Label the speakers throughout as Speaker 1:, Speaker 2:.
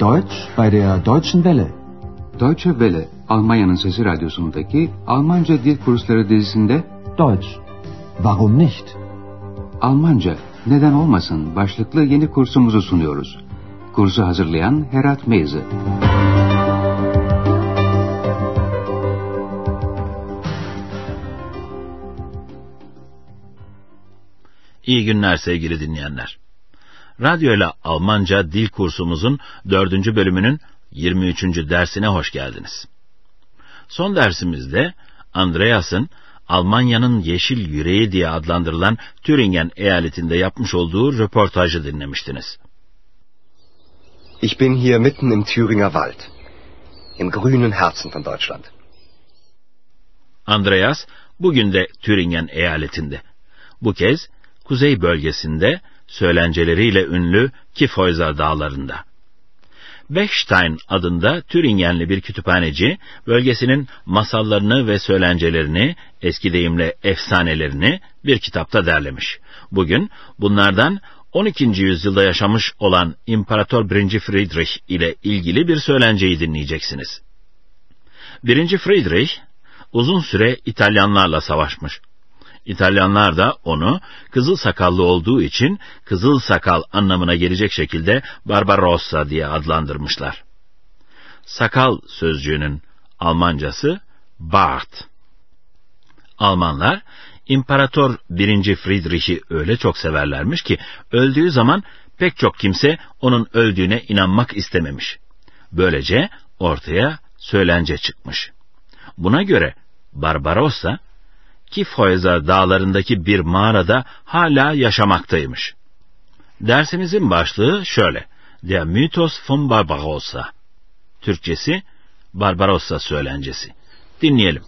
Speaker 1: Deutsch bei der Deutschen Welle.
Speaker 2: Deutsche Welle, Almanya'nın Sesi Radyosu'ndaki Almanca Dil Kursları dizisinde
Speaker 1: Deutsch. Warum nicht?
Speaker 2: Almanca, neden olmasın başlıklı yeni kursumuzu sunuyoruz. Kursu hazırlayan Herat Meyzi.
Speaker 3: İyi günler sevgili dinleyenler. Radyo ile Almanca dil kursumuzun dördüncü bölümünün 23. dersine hoş geldiniz. Son dersimizde Andreas'ın Almanya'nın yeşil yüreği diye adlandırılan Thüringen eyaletinde yapmış olduğu röportajı dinlemiştiniz.
Speaker 4: Ich bin hier mitten im Thüringer Wald, im grünen Herzen von Deutschland.
Speaker 3: Andreas bugün de Thüringen eyaletinde. Bu kez kuzey bölgesinde söylenceleriyle ünlü Kifhäuser dağlarında. Bechstein adında Türingenli bir kütüphaneci, bölgesinin masallarını ve söylencelerini, eski deyimle efsanelerini bir kitapta derlemiş. Bugün bunlardan 12. yüzyılda yaşamış olan İmparator 1. Friedrich ile ilgili bir söylenceyi dinleyeceksiniz. 1. Friedrich uzun süre İtalyanlarla savaşmış. İtalyanlar da onu kızıl sakallı olduğu için kızıl sakal anlamına gelecek şekilde Barbarossa diye adlandırmışlar. Sakal sözcüğünün Almancası Bart. Almanlar İmparator 1. Friedrich'i öyle çok severlermiş ki öldüğü zaman pek çok kimse onun öldüğüne inanmak istememiş. Böylece ortaya söylence çıkmış. Buna göre Barbarossa Kifhäuser dağlarındaki bir mağarada hala yaşamaktaymış. Dersimizin başlığı şöyle. Der Mythos von Barbarossa. Türkçesi Barbarossa söylencesi. Dinleyelim.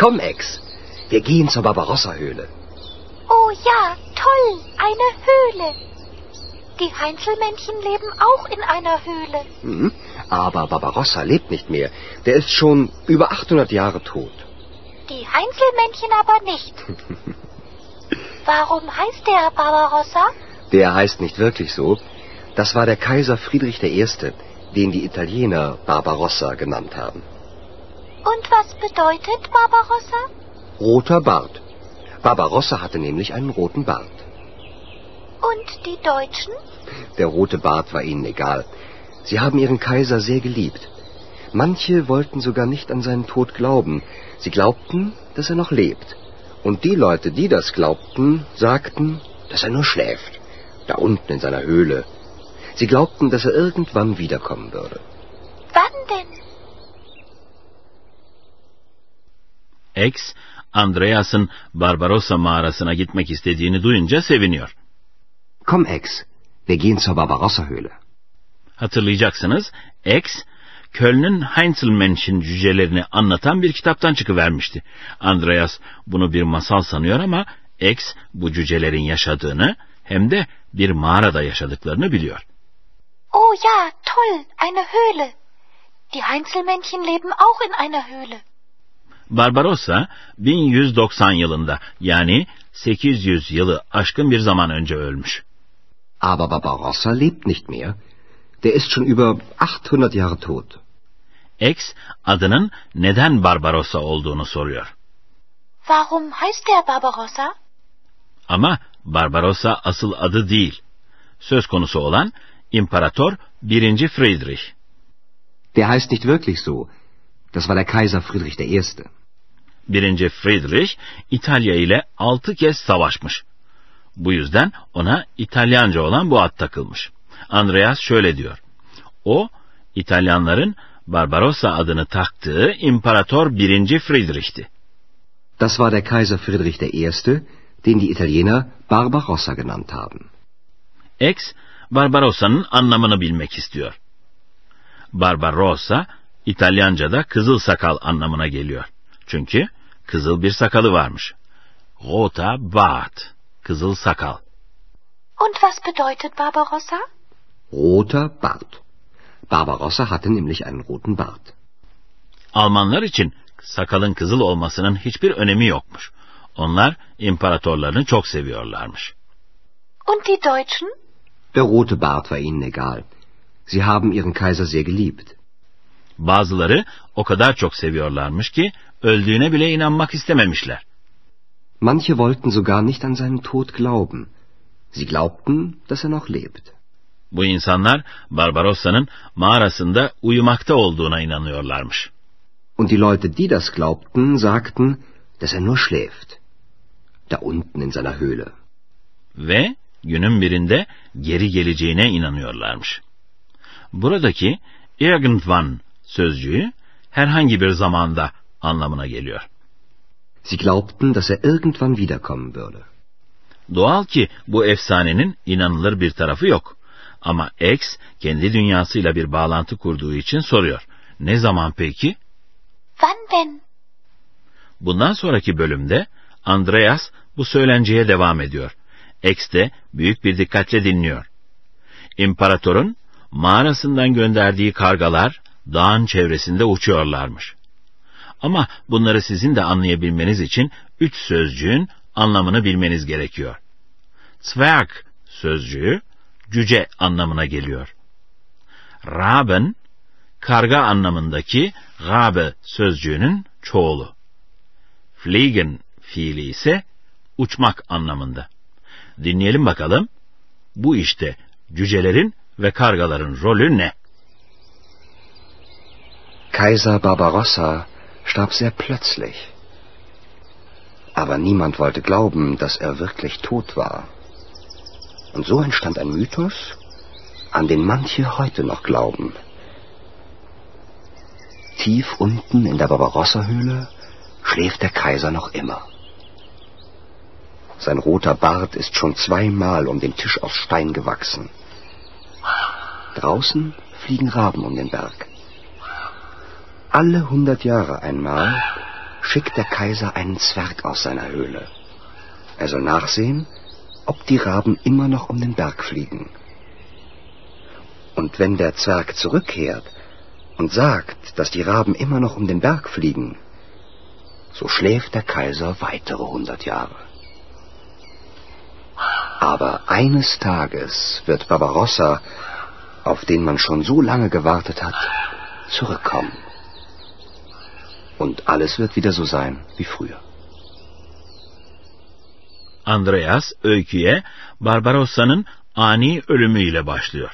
Speaker 4: Komm, Ex, wir gehen zur Barbarossa-Höhle.
Speaker 5: Oh ja, toll, eine Höhle. Die Heinzelmännchen leben auch in einer Höhle.
Speaker 4: Hm, aber Barbarossa lebt nicht mehr. Der ist schon über 800 Jahre tot.
Speaker 5: Die Heinzelmännchen aber nicht. Warum heißt der Barbarossa?
Speaker 4: Der heißt nicht wirklich so. Das war der Kaiser Friedrich I., den die Italiener Barbarossa genannt haben.
Speaker 5: Und was bedeutet Barbarossa?
Speaker 4: Roter Bart. Barbarossa hatte nämlich einen roten Bart.
Speaker 5: Und die Deutschen?
Speaker 4: Der rote Bart war ihnen egal. Sie haben ihren Kaiser sehr geliebt. Manche wollten sogar nicht an seinen Tod glauben. Sie glaubten, dass er noch lebt. Und die Leute, die das glaubten, sagten, dass er nur schläft, da unten in seiner Höhle. Sie glaubten, dass er irgendwann wiederkommen würde.
Speaker 5: Wann denn?
Speaker 3: X, Andreas'ın Barbarossa mağarasına gitmek istediğini duyunca seviniyor.
Speaker 4: Komm, Ex, wir gehen zur Barbarossa-Höhle.
Speaker 3: Hatırlayacaksınız, X, Köln'ün Heinzelmännchen cücelerini anlatan bir kitaptan çıkıvermişti. Andreas bunu bir masal sanıyor ama X bu cücelerin yaşadığını hem de bir mağarada yaşadıklarını biliyor.
Speaker 5: Oh ja, toll, eine Höhle. Die Heinzelmännchen leben auch in einer Höhle.
Speaker 3: Barbarossa 1190 yılında yani 800 yılı aşkın bir zaman önce ölmüş.
Speaker 4: Aber Barbarossa lebt nicht mehr. Der ist schon über 800 Jahre tot.
Speaker 3: X adının neden Barbarossa olduğunu soruyor.
Speaker 5: Warum heißt der Barbarossa?
Speaker 3: Ama Barbarossa asıl adı değil. Söz konusu olan İmparator 1. Friedrich.
Speaker 4: Der heißt nicht wirklich so. Das war der Kaiser Friedrich I.
Speaker 3: 1. Friedrich İtalya ile altı kez savaşmış. Bu yüzden ona İtalyanca olan bu ad takılmış. Andreas şöyle diyor. O, İtalyanların Barbarossa adını taktığı İmparator 1. Friedrich'ti.
Speaker 4: Das war der Kaiser Friedrich I., den die Italiener Barbarossa genannt haben.
Speaker 3: X, Barbarossa'nın anlamını bilmek istiyor. Barbarossa, İtalyanca'da kızıl sakal anlamına geliyor. Çünkü kızıl bir sakalı varmış. Rota Bart, kızıl sakal.
Speaker 5: Und was bedeutet Barbarossa?
Speaker 4: Roter Bart. Barbarossa hatte nämlich einen roten Bart.
Speaker 3: Almanlar için sakalın kızıl olmasının hiçbir önemi yokmuş. Onlar imparatorlarını çok seviyorlarmış.
Speaker 5: Und die Deutschen?
Speaker 4: Der rote Bart war ihnen egal. Sie haben ihren Kaiser sehr geliebt.
Speaker 3: Bazıları o kadar çok seviyorlarmış ki öldüğüne bile inanmak istememişler.
Speaker 4: Manche wollten sogar nicht an seinen Tod glauben. Sie glaubten, dass er noch lebt.
Speaker 3: Bu insanlar Barbarossa'nın mağarasında uyumakta olduğuna inanıyorlarmış.
Speaker 4: Und die Leute, die das glaubten, sagten, dass er nur schläft. Da unten in seiner Höhle.
Speaker 3: Ve günün birinde geri geleceğine inanıyorlarmış. Buradaki irgendwann sözcüğü herhangi bir zamanda anlamına geliyor.
Speaker 4: Sie glaubten, dass er irgendwann wiederkommen würde.
Speaker 3: Doğal ki bu efsanenin inanılır bir tarafı yok. Ama X kendi dünyasıyla bir bağlantı kurduğu için soruyor. Ne zaman peki?
Speaker 5: Wann?
Speaker 3: Bundan sonraki bölümde Andreas bu söylenceye devam ediyor. X de büyük bir dikkatle dinliyor. İmparatorun mağarasından gönderdiği kargalar dağın çevresinde uçuyorlarmış. Ama bunları sizin de anlayabilmeniz için üç sözcüğün anlamını bilmeniz gerekiyor. Zwerg sözcüğü cüce anlamına geliyor. Raben, karga anlamındaki Rabe sözcüğünün çoğulu. Fliegen fiili ise uçmak anlamında. Dinleyelim bakalım. Bu işte cücelerin ve kargaların rolü ne?
Speaker 4: Kaiser Barbarossa starb sehr plötzlich. Aber niemand wollte glauben, dass er wirklich tot war. Und so entstand ein Mythos, an den manche heute noch glauben. Tief unten in der Barbarossa-Höhle schläft der Kaiser noch immer. Sein roter Bart ist schon zweimal um den Tisch aus Stein gewachsen. Draußen fliegen Raben um den Berg. Alle hundert Jahre einmal schickt der Kaiser einen Zwerg aus seiner Höhle. Er soll nachsehen, ob die Raben immer noch um den Berg fliegen. Und wenn der Zwerg zurückkehrt und sagt, dass die Raben immer noch um den Berg fliegen, so schläft der Kaiser weitere hundert Jahre. Aber eines Tages wird Barbarossa, auf den man schon so lange gewartet hat, zurückkommen. Und alles wird wieder so sein wie früher.
Speaker 3: Andreas öyküye Barbarossa'nın ani ölümüyle başlıyor.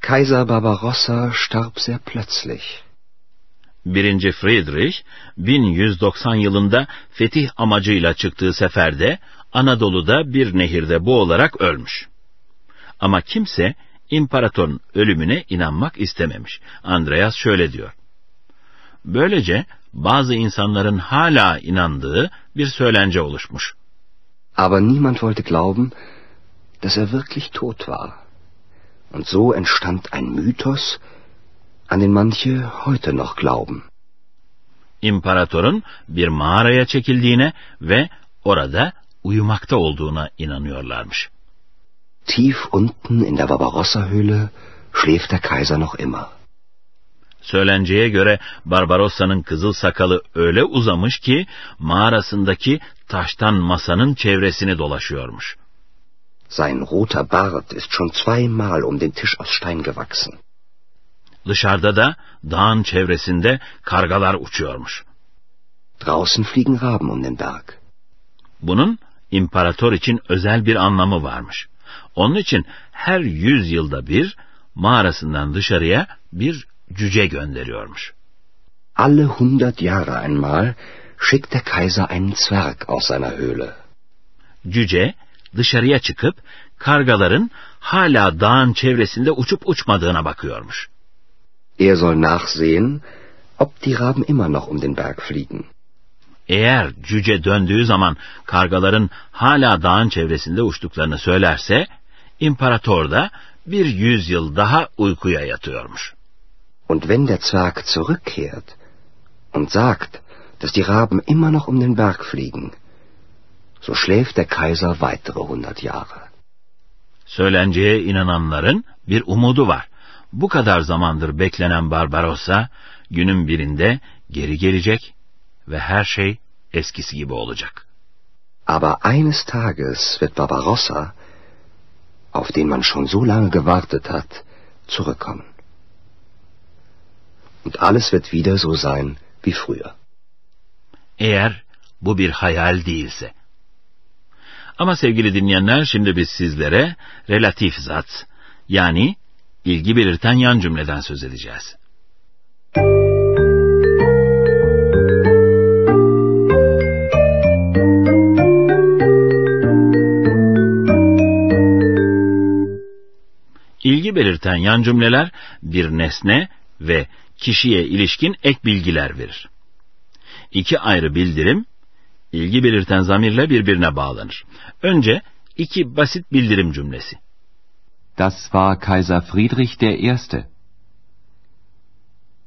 Speaker 4: Kaiser Barbarossa starb sehr plötzlich.
Speaker 3: 1. Friedrich 1190 yılında fetih amacıyla çıktığı seferde Anadolu'da bir nehirde boğularak ölmüş. Ama kimse imparatorun ölümüne inanmak istememiş. Andreas şöyle diyor. Böylece bazı insanların hala inandığı bir söylence oluşmuş.
Speaker 4: Aber niemand wollte glauben, dass er wirklich tot war. Und so entstand ein Mythos, an den manche heute noch glauben.
Speaker 3: İmparatorun bir mağaraya çekildiğine ve orada uyumakta olduğuna inanıyorlarmış.
Speaker 4: Tief unten in der Barbarossa-Höhle schläft der Kaiser noch immer.
Speaker 3: Söylenceye göre Barbarossa'nın kızıl sakalı öyle uzamış ki mağarasındaki taştan masanın çevresini dolaşıyormuş.
Speaker 4: Sein roter Bart ist schon zweimal um den Tisch aus Stein gewachsen.
Speaker 3: Dışarıda da dağın çevresinde kargalar uçuyormuş.
Speaker 4: Draußen fliegen Raben um den Berg.
Speaker 3: Bunun imparator için özel bir anlamı varmış. Onun için her yüz yılda bir mağarasından dışarıya bir cüce gönderiyormuş.
Speaker 4: Alle hundert Jahre einmal schickt der Kaiser einen Zwerg aus seiner Höhle.
Speaker 3: Cüce dışarıya çıkıp kargaların hala dağın çevresinde uçup uçmadığına bakıyormuş.
Speaker 4: Er soll nachsehen, ob die Raben immer noch um den Berg fliegen.
Speaker 3: Eğer cüce döndüğü zaman kargaların hala dağın çevresinde uçtuklarını söylerse, imparator da bir yüzyıl daha uykuya yatıyormuş.
Speaker 4: Und wenn der Zwerg zurückkehrt und sagt, dass die Raben immer noch um den Berg fliegen, so schläft der Kaiser weitere hundert Jahre.
Speaker 3: Söylenceye inananların bir umudu var. Bu kadar zamandır beklenen Barbarossa, günün birinde geri gelecek ve her şey eskisi gibi olacak.
Speaker 4: Aber eines Tages wird Barbarossa, auf den man schon so lange gewartet hat, zurückkommen. Und alles wird wieder so sein wie früher.
Speaker 3: Eğer bu bir hayal değilse. Ama sevgili dinleyenler şimdi biz sizlere relatif zat yani ilgi belirten yan cümleden söz edeceğiz. İlgi belirten yan cümleler bir nesne ve kişiye ilişkin ek bilgiler verir. İki ayrı bildirim, ilgi belirten zamirle birbirine bağlanır. Önce iki basit bildirim cümlesi.
Speaker 1: Das war Kaiser Friedrich der Erste.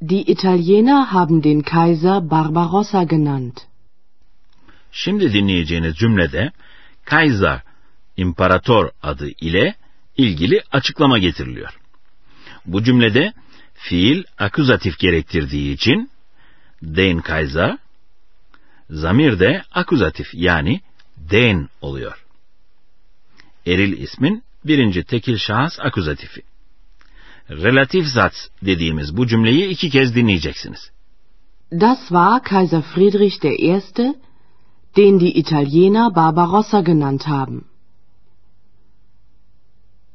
Speaker 6: Die Italiener haben den Kaiser Barbarossa genannt.
Speaker 3: Şimdi dinleyeceğiniz cümlede Kaiser, imparator adı ile ilgili açıklama getiriliyor. Bu cümlede fiil akuzatif gerektirdiği için den Kaiser, zamir de akuzatif yani den oluyor. Eril ismin birinci tekil şahıs akuzatifi. Relatif zat dediğimiz bu cümleyi iki kez dinleyeceksiniz.
Speaker 6: Das war Kaiser Friedrich der Erste, den die Italiener Barbarossa genannt haben.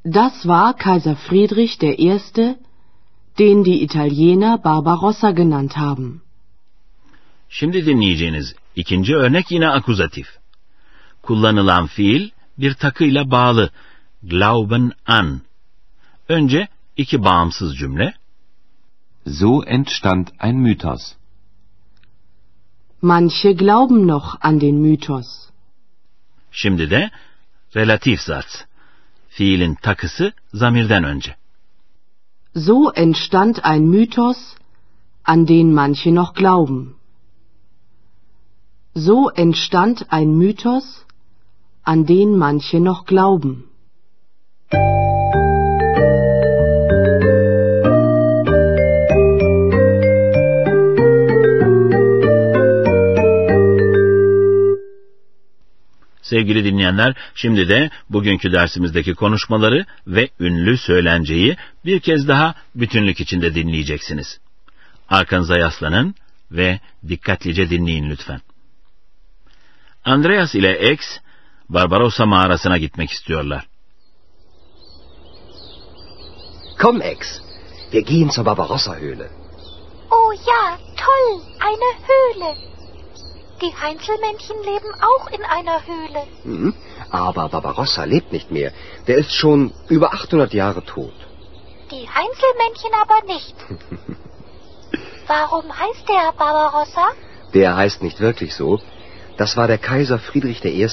Speaker 6: Das war Kaiser Friedrich der Erste, den die Italiener Barbarossa genannt haben.
Speaker 3: Şimdi dinleyeceğiniz ikinci örnek yine akuzatif. Kullanılan fiil bir takıyla bağlı. Glauben an. Önce iki bağımsız cümle.
Speaker 1: So entstand ein Mythos.
Speaker 6: Manche glauben noch an den Mythos.
Speaker 3: Şimdi de relatif zat. Fiilin takısı zamirden önce.
Speaker 6: So entstand ein Mythos, an den manche noch glauben. So entstand ein Mythos, an den manche noch glauben.
Speaker 3: Sevgili dinleyenler, şimdi de bugünkü dersimizdeki konuşmaları ve ünlü söylenceyi bir kez daha bütünlük içinde dinleyeceksiniz. Arkanıza yaslanın ve dikkatlice dinleyin lütfen. Andreas ile X, Barbarossa mağarasına gitmek istiyorlar.
Speaker 4: Komm, Ex, wir gehen zur Barbarossa-Höhle.
Speaker 5: Oh ja, toll, eine Höhle. Die Heinzelmännchen leben auch in einer Höhle.
Speaker 4: Hm? Aber Barbarossa lebt nicht mehr. Der ist schon über 800 Jahre tot.
Speaker 5: Die Heinzelmännchen aber nicht. Warum heißt der Barbarossa?
Speaker 4: Der heißt nicht wirklich so. Das war der Kaiser Friedrich I.,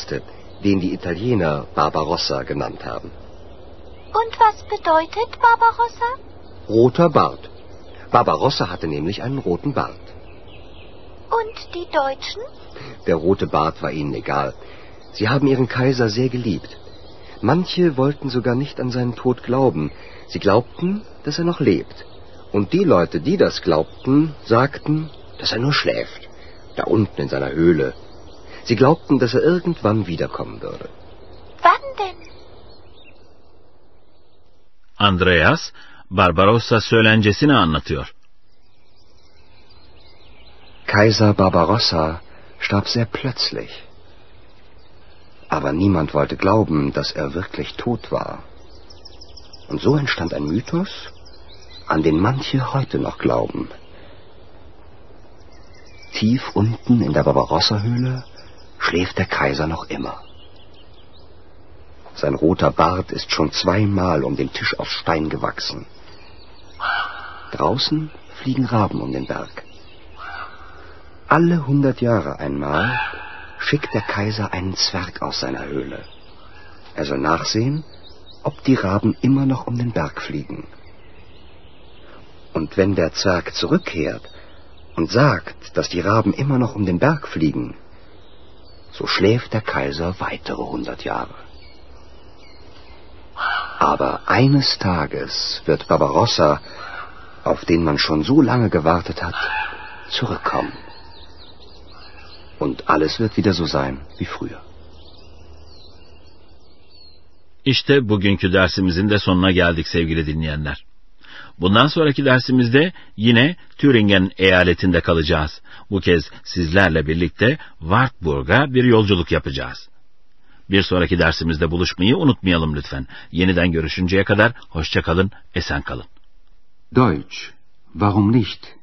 Speaker 4: den die Italiener Barbarossa genannt haben.
Speaker 5: Und was bedeutet Barbarossa?
Speaker 4: Roter Bart. Barbarossa hatte nämlich einen roten Bart.
Speaker 5: Und die Deutschen?
Speaker 4: Der rote Bart war ihnen egal. Sie haben ihren Kaiser sehr geliebt. Manche wollten sogar nicht an seinen Tod glauben. Sie glaubten, dass er noch lebt. Und die Leute, die das glaubten, sagten, dass er nur schläft, da unten in seiner Höhle. Sie glaubten, dass er irgendwann wiederkommen würde.
Speaker 5: Wann denn?
Speaker 3: Andreas, Barbarossa söylencesini anlatıyor.
Speaker 4: Kaiser Barbarossa starb sehr plötzlich. Aber niemand wollte glauben, dass er wirklich tot war. Und so entstand ein Mythos, an den manche heute noch glauben. Tief unten in der Barbarossa-Höhle schläft der Kaiser noch immer. Sein roter Bart ist schon zweimal um den Tisch aus Stein gewachsen. Draußen fliegen Raben um den Berg. Alle hundert Jahre einmal schickt der Kaiser einen Zwerg aus seiner Höhle. Er soll nachsehen, ob die Raben immer noch um den Berg fliegen. Und wenn der Zwerg zurückkehrt und sagt, dass die Raben immer noch um den Berg fliegen, so schläft der Kaiser weitere hundert Jahre. Aber eines Tages wird Barbarossa, auf den man schon so lange gewartet hat, zurückkommen. Und alles wird wieder so sein wie früher.
Speaker 3: İşte bugünkü dersimizin de sonuna geldik sevgili dinleyenler. Bundan sonraki dersimizde yine Thüringen eyaletinde kalacağız. Bu kez sizlerle birlikte Wartburg'a bir yolculuk yapacağız. Bir sonraki dersimizde buluşmayı unutmayalım lütfen. Yeniden görüşünceye kadar hoşçakalın, esen kalın.
Speaker 2: Deutsch, Warum nicht?